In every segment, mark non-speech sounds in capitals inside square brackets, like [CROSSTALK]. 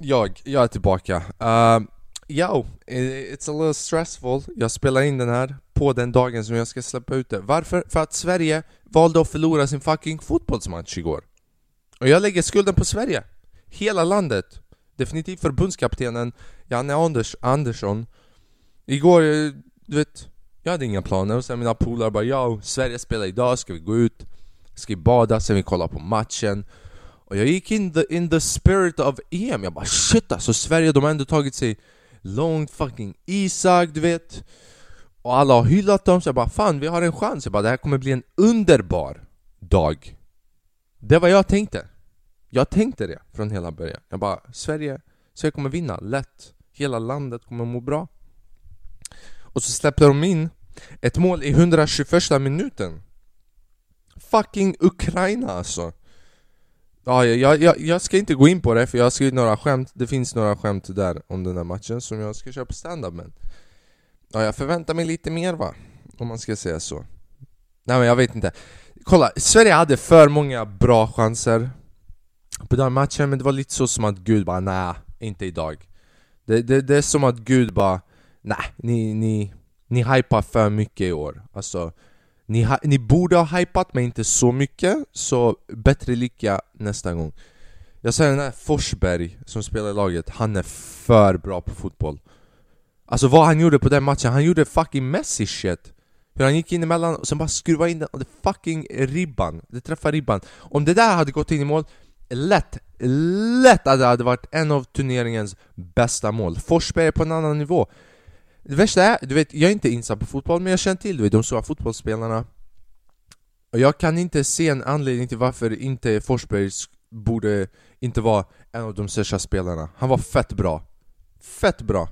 Jag, jag är tillbaka. Ehm, uh, eh, yo, it's a little stressful. Jag spelar in den här på den dagen som jag ska släppa ut det. Varför? För att Sverige valde att förlora sin fucking fotbollsmatch igår. Och jag lägger skulden på Sverige. Hela landet. Definitivt förbundskaptenen Janne Anders Andersson. Igår, eh, du vet, jag hade inga planer och sen mina polare bara ja, Sverige spelar idag, ska vi gå ut? Ska vi bada, sen vi kolla på matchen och jag gick in the, in the spirit of EM, jag bara shit alltså Sverige de har ändå tagit sig långt fucking Isak du vet. Och alla har hyllat dem så jag bara fan vi har en chans, jag bara det här kommer bli en underbar dag. Det var jag tänkte. Jag tänkte det från hela början. Jag bara Sverige, Sverige kommer vinna lätt. Hela landet kommer må bra. Och så släppte de in ett mål i 121 minuten. Fucking Ukraina alltså. Ja, jag, jag, jag ska inte gå in på det för jag har skrivit några skämt Det finns några skämt där om den där matchen som jag ska köra på standup men Ja, jag förväntar mig lite mer va? Om man ska säga så. Nej men jag vet inte. Kolla, Sverige hade för många bra chanser På den matchen men det var lite så som att Gud bara nej, inte idag. Det, det, det är som att Gud bara nej, ni, ni, ni hypar för mycket i år. Alltså ni, ha, ni borde ha hypat men inte så mycket, så bättre lycka nästa gång. Jag säger den här Forsberg som spelar i laget, han är för bra på fotboll. Alltså vad han gjorde på den matchen, han gjorde fucking Messi shit. Hur han gick in emellan och sen bara skruvade in den och det fucking ribban Det träffade ribban. Om det där hade gått in i mål, lätt, lätt att det hade varit en av turneringens bästa mål. Forsberg är på en annan nivå det värsta är, du vet, jag är inte insatt på fotboll men jag känner till du vet, de stora fotbollsspelarna Och jag kan inte se en anledning till varför inte Forsberg borde inte vara en av de största spelarna Han var fett bra Fett bra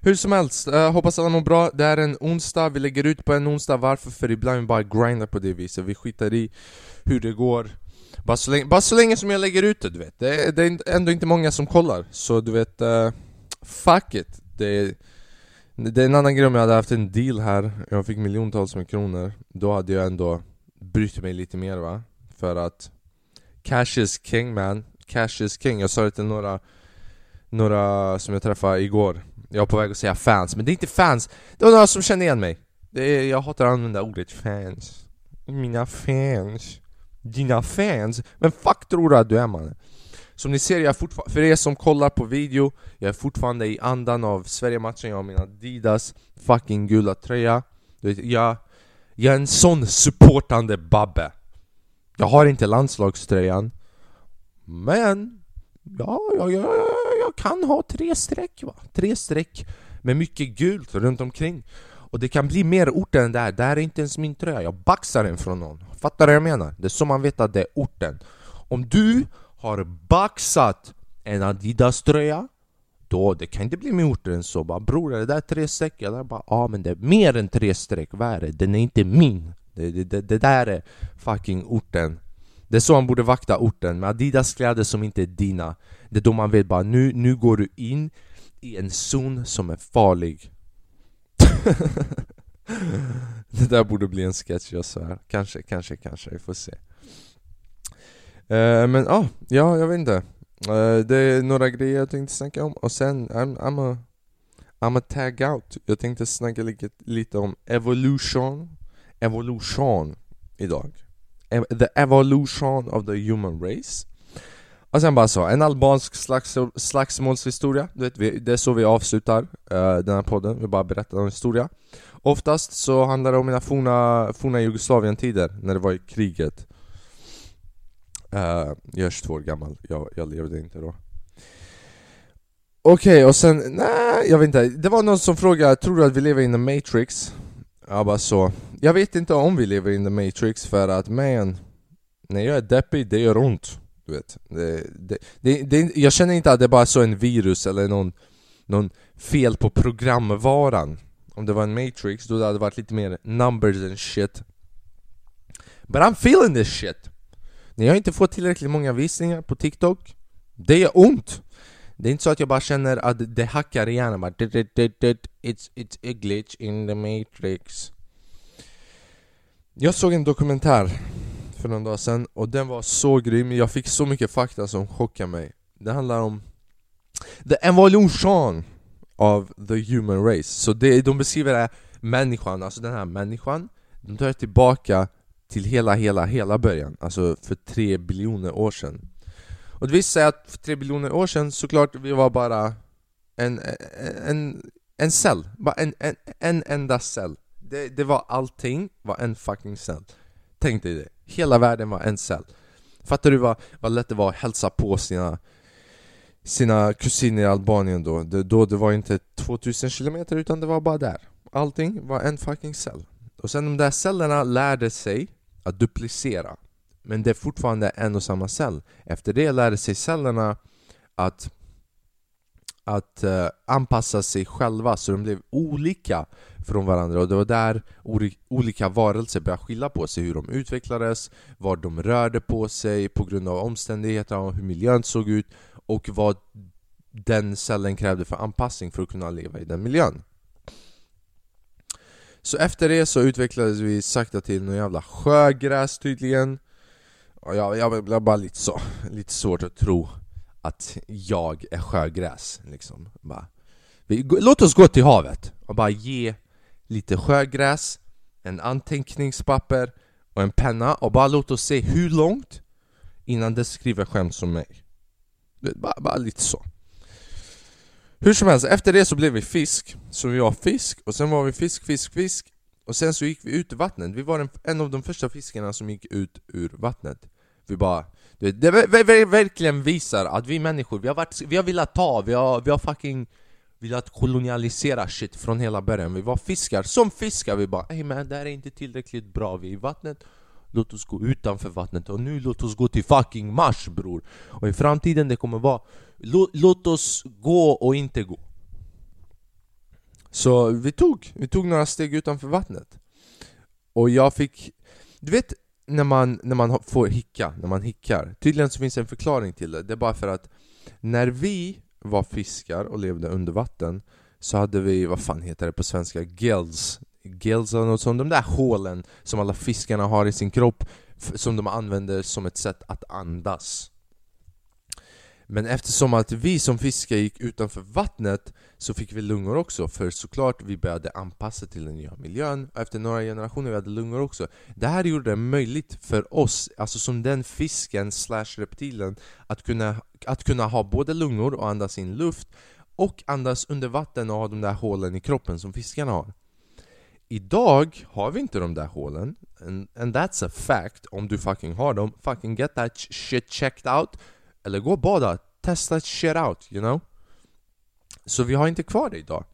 hur som helst, uh, hoppas alla mår bra. Det är en onsdag, vi lägger ut på en onsdag. Varför? För ibland vi bara grindar på det viset. Vi skitar i hur det går. Bara så länge, bara så länge som jag lägger ut det, du vet. Det är, det är ändå inte många som kollar. Så du vet, uh, fuck it. Det är, det är en annan grej om jag hade haft en deal här, jag fick miljontals med kronor Då hade jag ändå brytt mig lite mer va? För att Cash is king man, cash is king. Jag sa det till några Några som jag träffade igår. Jag var på väg att säga fans, men det är inte fans. Det var några som kände igen mig. Det är, Jag hatar att använda ordet fans. Mina fans. Dina fans? Men fuck tror du att du är mannen? Som ni ser, jag för er som kollar på video Jag är fortfarande i andan av Sverige-matchen Jag har min Adidas fucking gula tröja. Jag, jag är en sån supportande babbe. Jag har inte landslagströjan Men Ja, ja, ja, jag kan ha tre streck va? Tre streck med mycket gult runt omkring. Och det kan bli mer orten än det här, det här är inte ens min tröja. Jag baxar den från någon. Fattar du vad jag menar? Det är så man vet att det är orten. Om du har baxat en Adidas-tröja då, det kan inte bli mer orter än så. Bara Bror är det där tre streck? Jag bara ja men det är mer än tre streck, vad är det? Den är inte min. Det, det, det, det där är fucking orten. Det är så man borde vakta orten. Med Adidas kläder som inte är dina. Det är då man vet bara nu, nu går du in i en zon som är farlig. [LAUGHS] Det där borde bli en sketch jag svär. Kanske, kanske, kanske, vi får se. Uh, men ah, ja, jag vet inte. Uh, det är några grejer jag tänkte snacka om och sen I'm, I'm a I'm a tag out. Jag tänkte snacka lite, lite om evolution Evolution idag. E, the evolution of the human race. Och sen bara så, en albansk slags, slagsmålshistoria. Du vet, det är så vi avslutar uh, den här podden, vi bara berättar en historia. Oftast så handlar det om mina forna, forna Jugoslavien-tider, när det var i kriget. Uh, jag är 22 år gammal, jag, jag levde inte då. Okej, okay, och sen, nej jag vet inte, det var någon som frågade, tror du att vi lever in the matrix? Jag bara så, jag vet inte om vi lever in the matrix för att man När jag är deppig, det gör ont. Du vet, det, det, det, det, jag känner inte att det är bara så en virus eller någon, någon fel på programvaran. Om det var en matrix, då hade det varit lite mer numbers and shit. But I'm feeling this shit när jag inte får tillräckligt många visningar på TikTok. Det gör ont! Det är inte så att jag bara känner att det hackar i hjärnan bara it's, it's a glitch in the matrix. Jag såg en dokumentär för någon dag sedan och den var så grym, jag fick så mycket fakta som chockade mig. Det handlar om the evolution of the human race. Så det, de beskriver det människan, alltså den här människan, de tar tillbaka till hela, hela, hela början, alltså för tre biljoner år sedan. Och det visar sig att för tre biljoner år sedan såklart vi var bara en, en, en cell, bara en, en, en enda cell. Det, det var allting, var en fucking cell. Tänk dig det, hela världen var en cell. Fattar du vad, vad lätt det var att hälsa på sina sina kusiner i Albanien då, det, då det var inte 2000 kilometer utan det var bara där Allting var en fucking cell Och sen de där cellerna lärde sig att duplicera. Men det är fortfarande en och samma cell. Efter det lärde sig cellerna att att uh, anpassa sig själva så de blev olika från varandra. Och det var där olika varelser började skilja på sig hur de utvecklades, var de rörde på sig på grund av omständigheterna, och hur miljön såg ut och vad den cellen krävde för anpassning för att kunna leva i den miljön. Så efter det så utvecklades vi sakta till någon jävla sjögräs tydligen och jag, jag blev bara lite så, lite svårt att tro att jag är sjögräs liksom. bara, vi, Låt oss gå till havet och bara ge lite sjögräs, en anteckningspapper och en penna och bara låt oss se hur långt innan det skriver skämt som mig. Bara, bara lite så. Hur som helst, efter det så blev vi fisk. Så vi var fisk, och sen var vi fisk, fisk, fisk. Och sen så gick vi ut i vattnet. Vi var en, en av de första fiskarna som gick ut ur vattnet. Vi bara... Det, det, det verkligen visar att vi människor, vi har, varit, vi har velat ta, vi har, vi har fucking velat kolonialisera shit från hela början. Vi var fiskar, som fiskar, vi bara Ey man, det här är inte tillräckligt bra, vi är i vattnet Låt oss gå utanför vattnet. Och nu låt oss gå till fucking Mars bror. Och i framtiden det kommer vara låt, låt oss gå och inte gå. Så vi tog, vi tog några steg utanför vattnet. Och jag fick, du vet när man, när man får hicka, när man hickar? Tydligen så finns det en förklaring till det, det är bara för att När vi var fiskar och levde under vatten så hade vi, vad fan heter det på svenska, gills gills och något sånt, de där hålen som alla fiskarna har i sin kropp som de använder som ett sätt att andas. Men eftersom att vi som fiskar gick utanför vattnet så fick vi lungor också för såklart vi började anpassa till den nya miljön och efter några generationer vi hade lungor också. Det här gjorde det möjligt för oss, alltså som den fisken slash reptilen att kunna, att kunna ha både lungor och andas in luft och andas under vatten och ha de där hålen i kroppen som fiskarna har. Idag har vi inte de där hålen. And, and that's a fact. Om du fucking har dem, fucking get that shit checked out. Eller gå och bada, test that shit out, you know? Så vi har inte kvar det idag.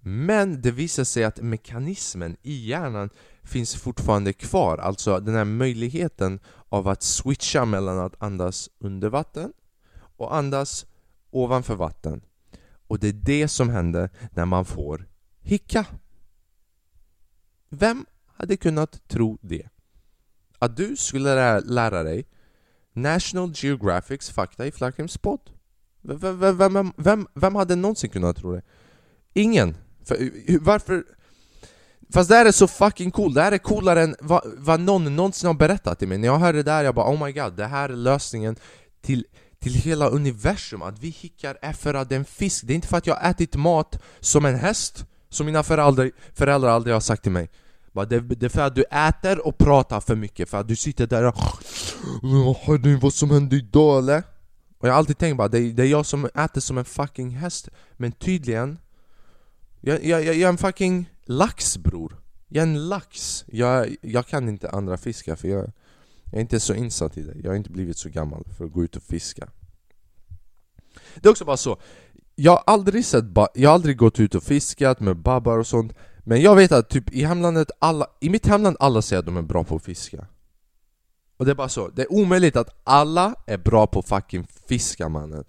Men det visar sig att mekanismen i hjärnan finns fortfarande kvar. Alltså den här möjligheten av att switcha mellan att andas under vatten och andas ovanför vatten. Och det är det som händer när man får hicka vem hade kunnat tro det? Att du skulle lära dig National Geographics fakta i Flackhems podd? Vem, vem, vem, vem, hade någonsin kunnat tro det? Ingen! För, varför? Fast det här är så fucking cool, det här är coolare än vad, vad någon någonsin har berättat till mig När jag hörde det där, jag bara oh my god, det här är lösningen till, till hela universum Att vi hickar efter att det är en fisk, det är inte för att jag har ätit mat som en häst som mina föräldrar, föräldrar aldrig har sagt till mig bara det, det är för att du äter och pratar för mycket, för att du sitter där och Hör du vad som hände idag eller? Och jag har alltid tänkt bara, det är, det är jag som äter som en fucking häst. Men tydligen Jag, jag, jag är en fucking lax bror Jag är en lax. Jag, jag kan inte andra fiskar för jag, jag är inte så insatt i det. Jag har inte blivit så gammal för att gå ut och fiska. Det är också bara så. Jag har aldrig sett, jag har aldrig gått ut och fiskat med babbar och sånt men jag vet att typ i hemlandet, alla, i mitt hemland alla säger att de är bra på att fiska. Och det är bara så, det är omöjligt att alla är bra på fucking fiska mannen.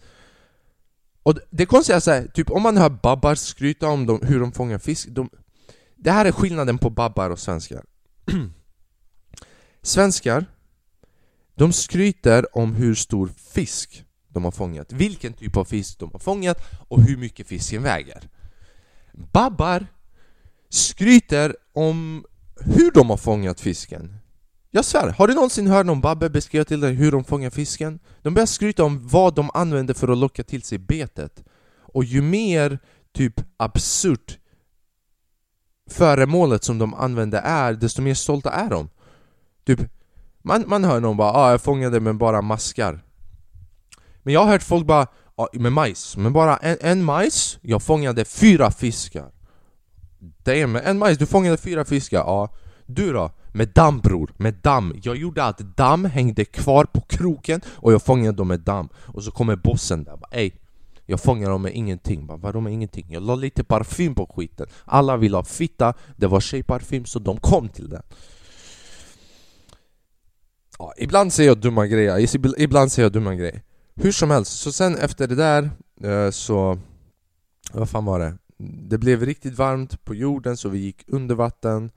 Och det konstiga är såhär, typ om man hör babbar skryta om dem, hur de fångar fisk de, Det här är skillnaden på babbar och svenskar. [CLEARS THROAT] Svenskar, de skryter om hur stor fisk de har fångat, vilken typ av fisk de har fångat och hur mycket fisken väger Babbar skryter om hur de har fångat fisken. Jag svär, har du någonsin hört någon babbe beskriva till dig hur de fångar fisken? De börjar skryta om vad de använder för att locka till sig betet Och ju mer typ absurt föremålet som de använder är, desto mer stolta är de Typ, man, man hör någon bara ah, jag fångade med bara maskar men jag har hört folk bara Ja med majs, Men bara en, en majs, jag fångade fyra fiskar. Damn, en majs, du fångade fyra fiskar, ja. Du då? Med damm bror, med damm. Jag gjorde att damm hängde kvar på kroken och jag fångade dem med damm. Och så kommer bossen där. Bara ey jag fångade dem med ingenting, bara, vadå med ingenting? Jag la lite parfym på skiten. Alla ville ha fitta, det var tjejparfym så de kom till den. Ja, Ibland säger jag dumma grejer, ibland säger jag dumma grejer. Hur som helst, så sen efter det där eh, så... Vad fan var det? Det blev riktigt varmt på jorden så vi gick under vatten.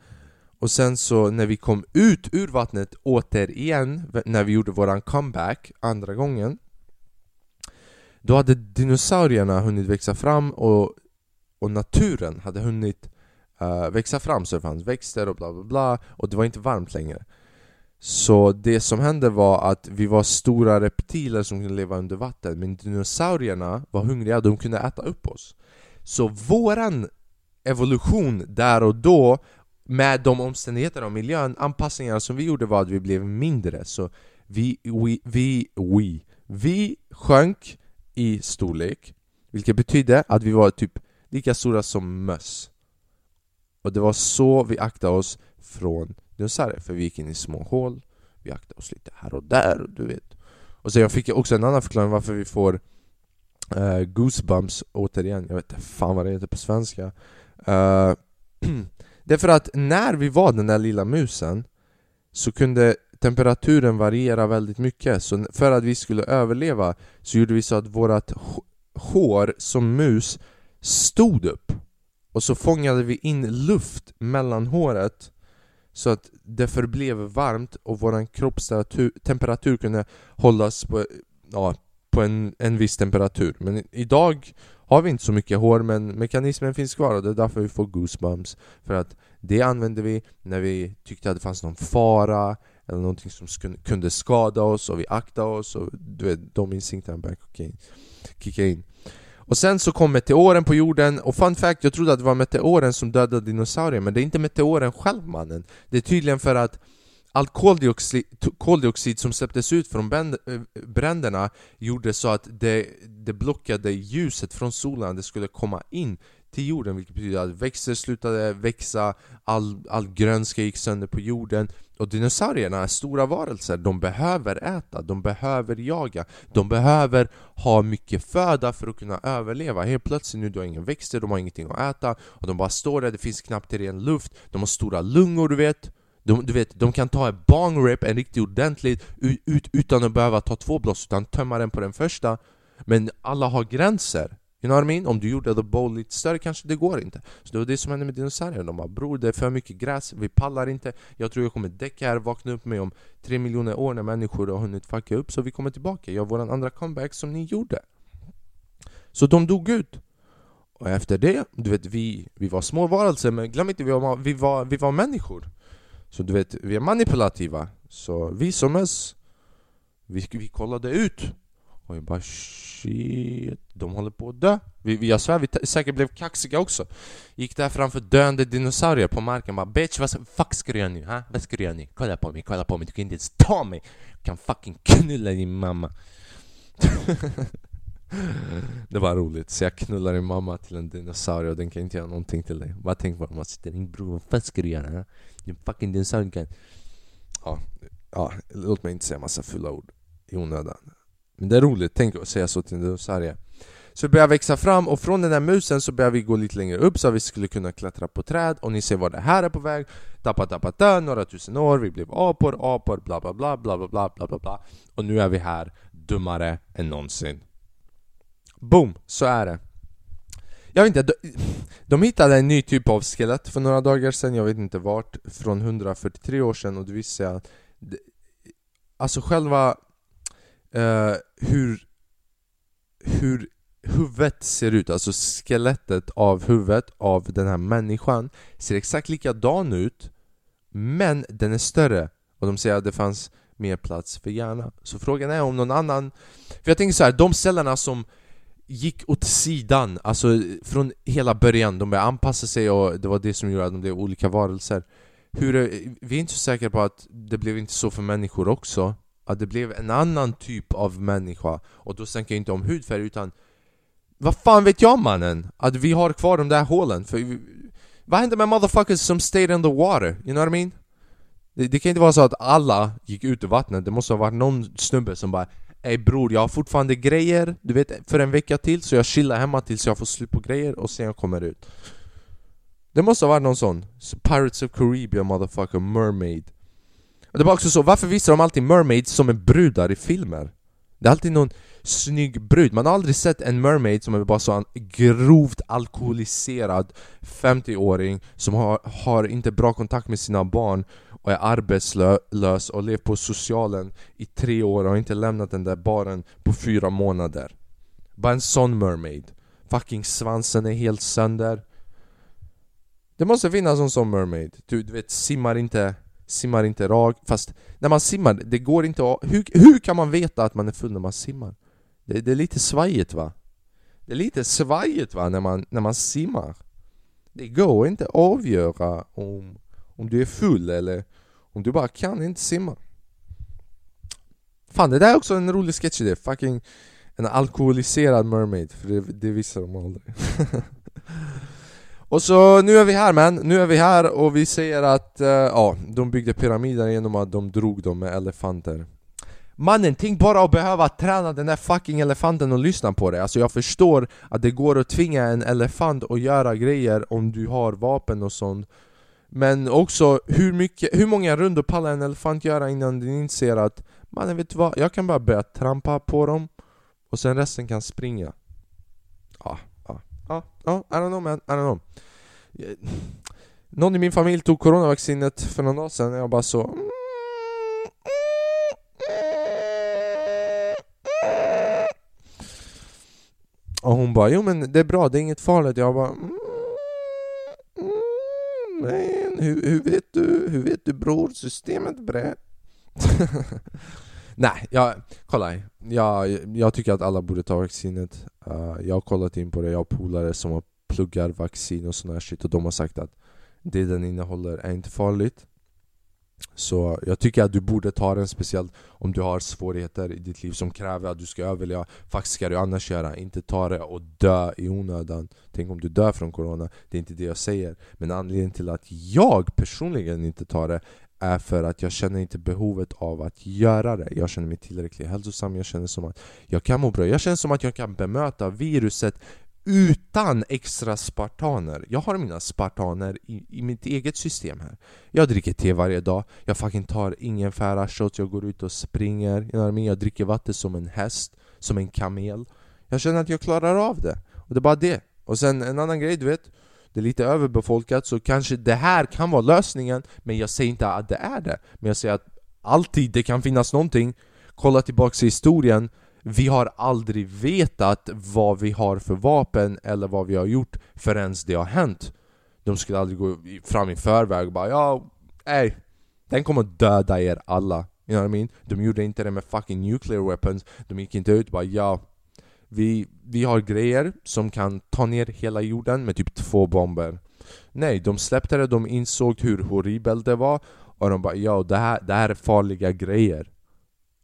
Och sen så när vi kom ut ur vattnet återigen, när vi gjorde våran comeback andra gången Då hade dinosaurierna hunnit växa fram och, och naturen hade hunnit uh, växa fram. Så det fanns växter och bla bla bla. Och det var inte varmt längre. Så det som hände var att vi var stora reptiler som kunde leva under vatten men dinosaurierna var hungriga, de kunde äta upp oss. Så våran evolution där och då med de omständigheterna och miljön, anpassningarna som vi gjorde var att vi blev mindre. Så vi, vi, vi, vi, vi sjönk i storlek Vilket betydde att vi var typ lika stora som möss. Och det var så vi aktade oss från dinosaurier, för vi gick in i små hål Vi aktade oss lite här och där, du vet. Och sen jag fick också en annan förklaring varför vi får uh, goosebumps återigen, jag vet inte fan vad det heter på svenska. Uh, [CLEARS THROAT] Det är för att när vi var den där lilla musen så kunde temperaturen variera väldigt mycket. Så för att vi skulle överleva så gjorde vi så att vårt hår som mus stod upp. Och så fångade vi in luft mellan håret så att det förblev varmt och vår kroppstemperatur kunde hållas på, ja, på en, en viss temperatur. Men idag har vi inte så mycket hår men mekanismen finns kvar och det är därför vi får goosebumps. För att det använde vi när vi tyckte att det fanns någon fara eller någonting som kunde skada oss och vi aktade oss och du vet, de instinkterna började kicka in och sen så kom meteoren på jorden, och fun fact, jag trodde att det var meteoren som dödade dinosaurier Men det är inte meteoren själv mannen. Det är tydligen för att allt koldioxid, koldioxid som släpptes ut från eh, bränderna gjorde så att det, det blockade ljuset från solen, det skulle komma in till jorden vilket betyder att växter slutade växa, all, all grönska gick sönder på jorden. Och dinosaurierna är stora varelser, de behöver äta, de behöver jaga, de behöver ha mycket föda för att kunna överleva. Helt plötsligt nu, du har inga växter, de har ingenting att äta och de bara står där, det finns knappt ren luft, de har stora lungor du vet. De, du vet, de kan ta en bong rip, en riktigt ordentligt, ut, utan att behöva ta två blås, utan tömma den på den första. Men alla har gränser. You know what I mean? Om du gjorde the bowl lite större kanske det går inte. Så det var det som hände med dinosaurierna. De bara bror det är för mycket gräs, vi pallar inte. Jag tror jag kommer däcka här, vakna upp med om tre miljoner år när människor har hunnit fucka upp Så vi kommer tillbaka, gör våran andra comeback som ni gjorde. Så de dog ut. Och efter det, du vet vi, vi var små varelser men glöm inte vi var, vi var, vi var människor. Så du vet, vi är manipulativa. Så vi som oss vi, vi kollade ut och jag bara shit, de håller på att dö. Vi, jag svär, vi säkert blev kaxiga också. Gick där framför döende dinosaurier på marken bara bitch, vad fuck ska du göra nu? Ha? Vad ska du göra nu? Kolla på mig, kolla på mig, du kan inte ens ta mig! Du kan fucking knulla din mamma. [LAUGHS] det var roligt, så jag knullar din mamma till en dinosaurie och den kan inte göra någonting till dig. Bara tänk på man sitter din bror, vad fan ska du göra? Ha? Din fucking dinosaurie kan... Ja, ja, låt mig inte säga massa fulla ord i onödan. Men det är roligt, tänk att säga så till en dinosaurie Så vi börjar växa fram och från den där musen så börjar vi gå lite längre upp så att vi skulle kunna klättra på träd och ni ser var det här är på väg. Tappa tappa da, några tusen år, vi blev apor, apor, bla bla bla bla bla bla bla bla bla. Och nu är vi här, dummare än någonsin. Boom, så är det. Jag vet inte, de, de hittade en ny typ av skelett för några dagar sedan, jag vet inte vart Från 143 år sedan och det visar sig att Alltså själva eh, hur, hur huvudet ser ut, alltså skelettet av huvudet av den här människan ser exakt likadan ut men den är större Och de säger att det fanns mer plats för hjärna. Så frågan är om någon annan... För jag tänker så här, de cellerna som gick åt sidan, alltså från hela början, de började anpassa sig och det var det som gjorde att de blev olika varelser. Hur, vi är inte så säkra på att det blev inte så för människor också. Att det blev en annan typ av människa. Och då tänker jag inte om hudfärg utan vad fan vet jag mannen? Att vi har kvar de där hålen. För, vad hände med motherfuckers som stayed in the water? You know what I mean? Det, det kan inte vara så att alla gick ut ur vattnet, det måste ha varit någon snubbe som bara Ey bror, jag har fortfarande grejer, du vet, för en vecka till så jag chillar hemma tills jag får slut på grejer och sen jag kommer ut Det måste ha varit någon sån Pirates of Caribbean motherfucker, mermaid och Det var också så, varför visar de alltid mermaids som är brudar i filmer? Det är alltid någon snygg brud, man har aldrig sett en mermaid som är bara så en grovt alkoholiserad 50-åring som har, har inte bra kontakt med sina barn och är arbetslös och levt på socialen i tre år och inte lämnat den där baren på fyra månader. Bara en sån mermaid. Fucking svansen är helt sönder. Det måste finnas en sån mermaid. Du, du vet, simmar inte Simmar inte rakt, fast när man simmar, det går inte att... Hur, hur kan man veta att man är full när man simmar? Det, det är lite svajigt va? Det är lite svajigt va, när man, när man simmar Det går inte att avgöra om, om du är full eller om du bara kan inte simma Fan det där är också en rolig sketch det, fucking en alkoholiserad mermaid, för det, det visar de aldrig [LAUGHS] Och så nu är vi här man, nu är vi här och vi säger att, uh, ja, de byggde pyramider genom att de drog dem med elefanter. Mannen, tänk bara att behöva träna den där fucking elefanten och lyssna på det. Alltså jag förstår att det går att tvinga en elefant att göra grejer om du har vapen och sånt. Men också, hur, mycket, hur många rundor pallar en elefant göra innan den inser att Mannen vet du vad, jag kan bara börja trampa på dem Och sen resten kan springa ja, ja, I don't know man, I don't know. Eh, någon i min familj tog coronavaccinet för någon dag sedan och jag bara så mm, mm. Och hon bara, jo men det är bra, det är inget farligt. Jag bara, mm, men hur, hur, vet du, hur vet du bror, systemet brä... [LAUGHS] Nej, jag, kolla. Jag, jag tycker att alla borde ta vaccinet. Uh, jag har kollat in på det, jag har polare som pluggar vaccin och sån här shit och de har sagt att det den innehåller är inte farligt. Så jag tycker att du borde ta den speciellt om du har svårigheter i ditt liv som kräver att du ska överleva Faktiskt ska du annars göra, inte ta det och dö i onödan Tänk om du dör från corona, det är inte det jag säger Men anledningen till att jag personligen inte tar det är för att jag känner inte behovet av att göra det Jag känner mig tillräckligt hälsosam, jag känner som att jag kan må bra Jag känner som att jag kan bemöta viruset utan extra spartaner. Jag har mina spartaner i, i mitt eget system här. Jag dricker te varje dag, jag fucking tar ingen shots, jag går ut och springer, jag dricker vatten som en häst, som en kamel. Jag känner att jag klarar av det. Och det är bara det. Och sen en annan grej, du vet, det är lite överbefolkat så kanske det här kan vara lösningen, men jag säger inte att det är det. Men jag säger att alltid det kan finnas någonting, kolla tillbaks i historien. Vi har aldrig vetat vad vi har för vapen eller vad vi har gjort förrän det har hänt. De skulle aldrig gå fram i förväg och bara ja, ey Den kommer döda er alla. You know what I mean? De gjorde inte det med fucking nuclear weapons. De gick inte ut och bara ja vi, vi har grejer som kan ta ner hela jorden med typ två bomber. Nej, de släppte det, de insåg hur horribelt det var Och de bara ja, det här, det här är farliga grejer.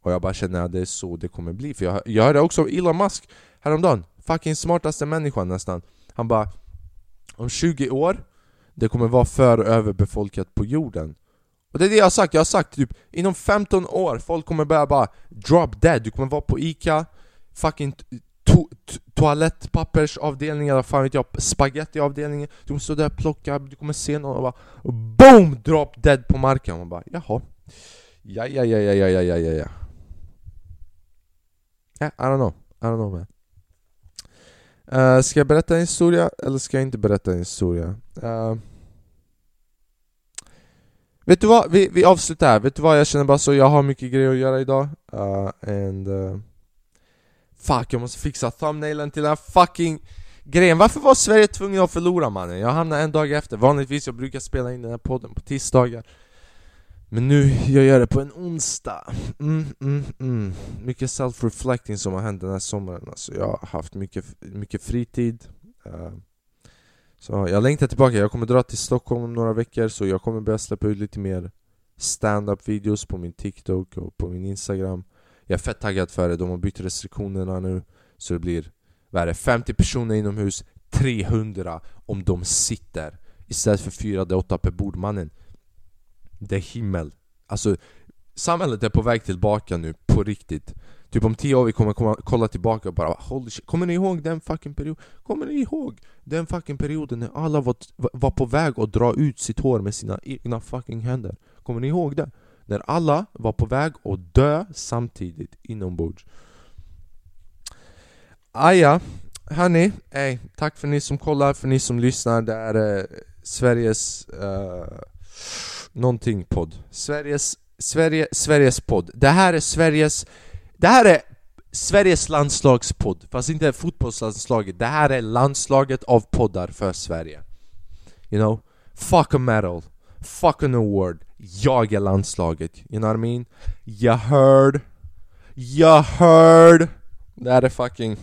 Och jag bara känner att det är så det kommer bli För jag, jag hörde också Elon Musk häromdagen Fucking smartaste människan nästan. Han bara Om 20 år Det kommer vara för överbefolkat på jorden. Och det är det jag har sagt, jag har sagt typ Inom 15 år, folk kommer börja bara Drop dead, du kommer vara på Ica Fucking to toalettpappersavdelningen, eller fan vet jag, spagettiavdelningen Du kommer stå där och plocka, du kommer se någon och bara BOOM! Drop dead på marken Man bara jaha Ja, ja, ja, ja, ja, ja, ja, ja Yeah, I don't know. I don't know man. Uh, ska jag berätta en historia eller ska jag inte berätta en historia? Uh, vet du vad? Vi, vi avslutar här. Vet du vad? Jag känner bara så, jag har mycket grejer att göra idag. Uh, and... Uh, fuck, jag måste fixa thumbnailen till den här fucking grejen. Varför var Sverige tvungen att förlora mannen? Jag hamnade en dag efter. Vanligtvis jag brukar spela in den här podden på tisdagar. Men nu, jag gör det på en onsdag. Mm, mm, mm. Mycket self-reflecting som har hänt den här sommaren. Alltså, jag har haft mycket, mycket fritid. Uh, så jag längtar tillbaka. Jag kommer dra till Stockholm om några veckor så jag kommer börja släppa ut lite mer stand-up videos på min TikTok och på min Instagram. Jag är fett taggad för det. De har bytt restriktionerna nu. Så det blir, vad är det, 50 personer inomhus, 300 om de sitter. Istället för 4-8 per bord. Mannen, det är himmel. Alltså, samhället är på väg tillbaka nu, på riktigt. Typ om tio år vi kommer komma, kolla tillbaka och bara Holy shit, kommer ni ihåg den fucking perioden? Kommer ni ihåg den fucking perioden när alla var, var på väg att dra ut sitt hår med sina egna fucking händer? Kommer ni ihåg det? När alla var på väg att dö samtidigt inombords. Aja, hörni, ey, tack för ni som kollar, för ni som lyssnar. Det är eh, Sveriges Eh, någonting podd. Sveriges, Sverige, Sveriges podd. Det här är Sveriges Det här är Sveriges landslagspodd, fast inte fotbollslandslaget. Det här är landslaget av poddar för Sverige. You know? Fuck a medal Fuck an award. Jag är landslaget, you know what I mean? Jag heard? Jag heard? Det här är fucking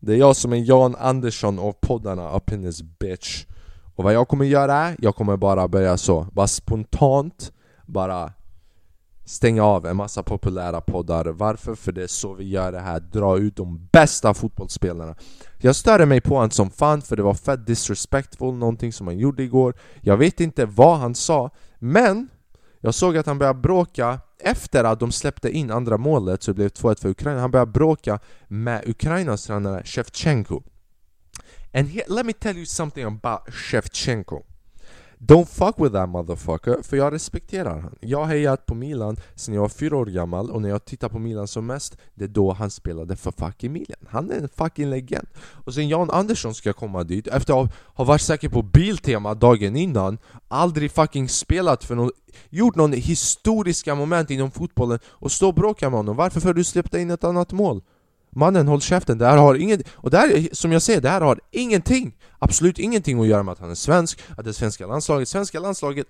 Det är jag som är Jan Andersson av poddarna up in this bitch. Och vad jag kommer göra är, jag kommer bara börja så, bara spontant Bara stänga av en massa populära poddar. Varför? För det är så vi gör det här, dra ut de bästa fotbollsspelarna. Jag störde mig på honom som fan för det var fett disrespectful, någonting som han gjorde igår. Jag vet inte vad han sa, men jag såg att han började bråka efter att de släppte in andra målet så det blev 2-1 för Ukraina. Han började bråka med Ukrainas tränare Shevchenko. And he, let me tell you something about Shevchenko. Don't fuck with that motherfucker, för jag respekterar han. Jag har hejat på Milan sen jag var fyra år gammal och när jag tittar på Milan som mest, det är då han spelade för fucking Milan. Han är en fucking legend. Och sen Jan Andersson ska komma dit efter att ha varit säker på Biltema dagen innan, aldrig fucking spelat för någon, gjort någon historiska moment inom fotbollen och stå och bråka med honom. Varför? För du släppte in ett annat mål. Mannen håll käften, det här har inget... Och det här, som jag säger, det här har ingenting, absolut ingenting att göra med att han är svensk, att det svenska landslaget, svenska landslaget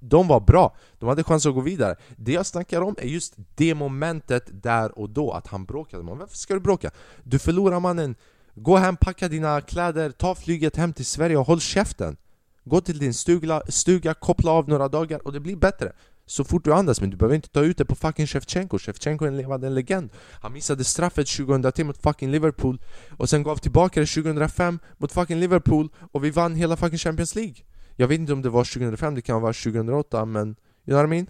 de var bra, de hade chans att gå vidare. Det jag snackar om är just det momentet där och då, att han bråkade. Man, Varför ska du bråka? Du förlorar mannen, gå hem, packa dina kläder, ta flyget hem till Sverige och håll käften. Gå till din stuga, stuga koppla av några dagar och det blir bättre så fort du andas, men du behöver inte ta ut det på fucking Shevchenko. Shevchenko är en levande legend. Han missade straffet 2010 mot fucking Liverpool Och sen gav tillbaka det 2005 mot fucking Liverpool Och vi vann hela fucking Champions League. Jag vet inte om det var 2005, det kan vara 2008 men You know what I mean?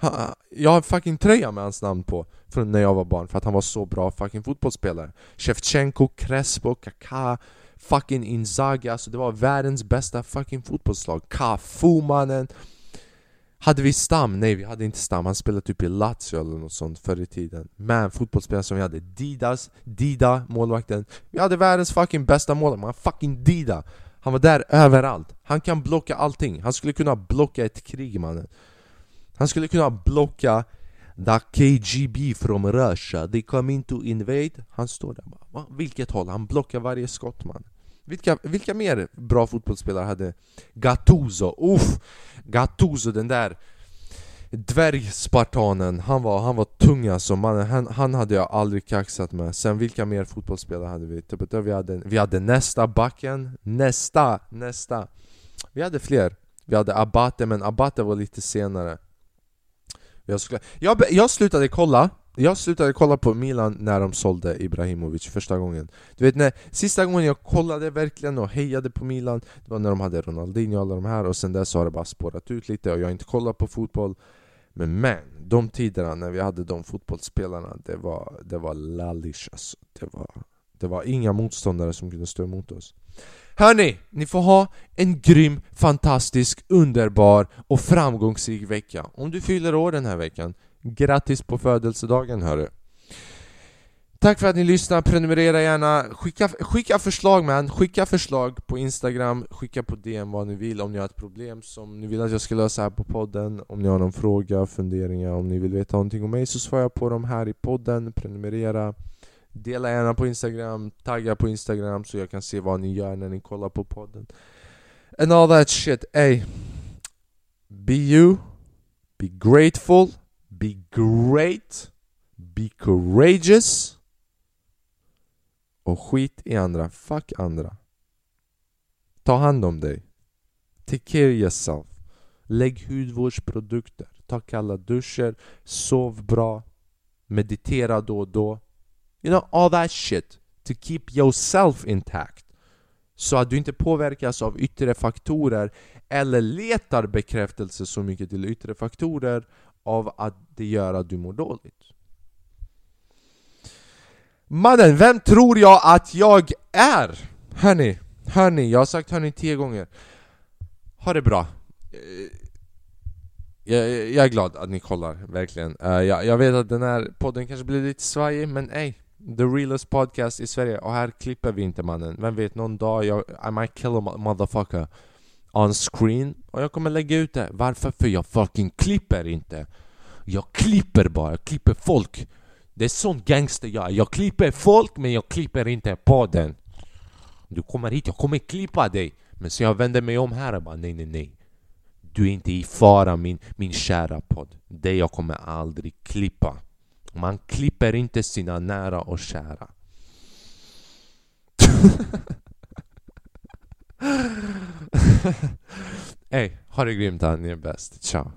Ha, jag har en fucking tröja med hans namn på Från när jag var barn för att han var så bra fucking fotbollsspelare. Shevchenko, Crespo, Kaká Fucking Inzaghi, alltså det var världens bästa fucking fotbollslag. Cafu mannen hade vi Stam? Nej vi hade inte Stam, han spelade typ i Lazio eller något sånt förr i tiden. Men fotbollsspelare som vi hade, Didas, Dida, målvakten. Vi hade världens fucking bästa målvakt, man fucking Dida. Han var där överallt, han kan blocka allting. Han skulle kunna blocka ett krig mannen. Han skulle kunna blocka The KGB from Russia, they come in to invade. Han står där bara, vilket håll? Han blockar varje skott man vilka, vilka mer bra fotbollsspelare hade Gattuso? Uff! Gattuso, den där dvärgspartanen, han var, han var tung alltså, man, han, han hade jag aldrig kaxat med. Sen vilka mer fotbollsspelare hade vi? Typ, typ vi, hade, vi hade nästa backen, nästa, nästa. Vi hade fler. Vi hade Abate, men Abate var lite senare. Jag, skulle, jag, jag slutade kolla jag slutade kolla på Milan när de sålde Ibrahimovic första gången. Du vet när, sista gången jag kollade verkligen och hejade på Milan Det var när de hade Ronaldinho och alla de här och sen dess har det bara spårat ut lite och jag har inte kollat på fotboll. Men man, de tiderna när vi hade de fotbollsspelarna Det var, det var lallish alltså. det var, det var inga motståndare som kunde stå emot oss. Hörni, ni får ha en grym, fantastisk, underbar och framgångsrik vecka. Om du fyller år den här veckan Grattis på födelsedagen hörru! Tack för att ni lyssnar, prenumerera gärna, skicka, skicka förslag man, skicka förslag på Instagram, skicka på DM vad ni vill. Om ni har ett problem som ni vill att jag ska lösa här på podden. Om ni har någon fråga, funderingar, om ni vill veta någonting om mig så svarar jag på dem här i podden, prenumerera. Dela gärna på Instagram, tagga på Instagram så jag kan se vad ni gör när ni kollar på podden. And all that shit, ey Be you. Be grateful, be great, be courageous och skit i andra. Fuck andra. Ta hand om dig. Take care yourself. Lägg hudvårdsprodukter. Ta kalla duscher. Sov bra. Meditera då och då. You know, all that shit. To keep yourself intact. Så att du inte påverkas av yttre faktorer eller letar bekräftelse så mycket till yttre faktorer av att det gör att du mår dåligt. Mannen, vem tror jag att jag är? Hörni, hörni, jag har sagt hörni tio gånger. Ha det bra. Eh, jag, jag är glad att ni kollar, verkligen. Eh, jag, jag, vet att den här podden kanske blir lite svajig, men ey. The realest podcast i Sverige, och här klipper vi inte mannen. Vem vet, någon dag jag, I might kill a motherfucker on screen och jag kommer lägga ut det. Varför? För jag fucking klipper inte. Jag klipper bara, jag klipper folk. Det är sån gangster jag är. Jag klipper folk men jag klipper inte podden. Du kommer hit, jag kommer klippa dig. Men så jag vänder mig om här och bara nej nej nej. Du är inte i fara min, min kära podd. Det jag kommer aldrig klippa. Man klipper inte sina nära och kära. [LAUGHS] [GASPS] Ey, ha det grymt, ni är bäst. Ciao.